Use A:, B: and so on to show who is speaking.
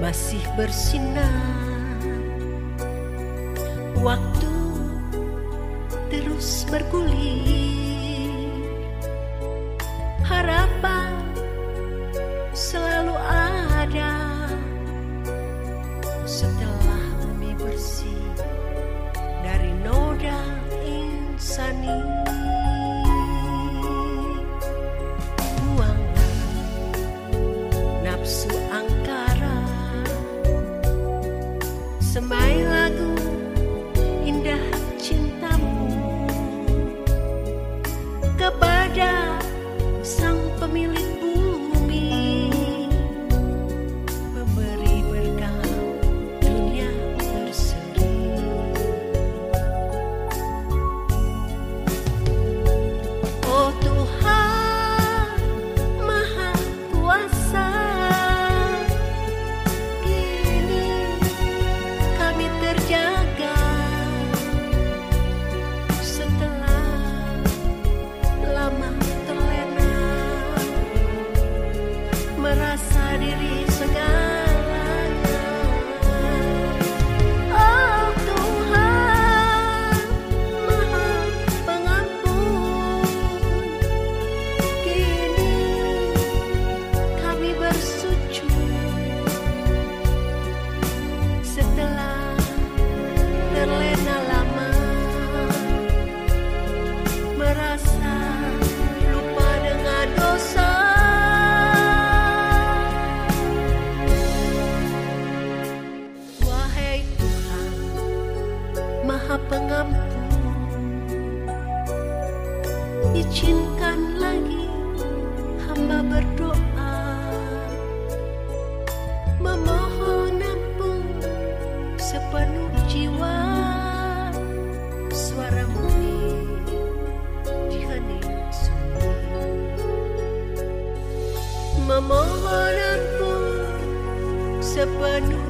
A: masih bersinar. Waktu terus bergulir. Harapan selalu ada Setelah Lagu indah cintamu. Kepada But. Pengampun. Izinkan lagi hamba berdoa. Memohon ampun sepenuh jiwa. Suara murni sunyi Memohon ampun sepenuh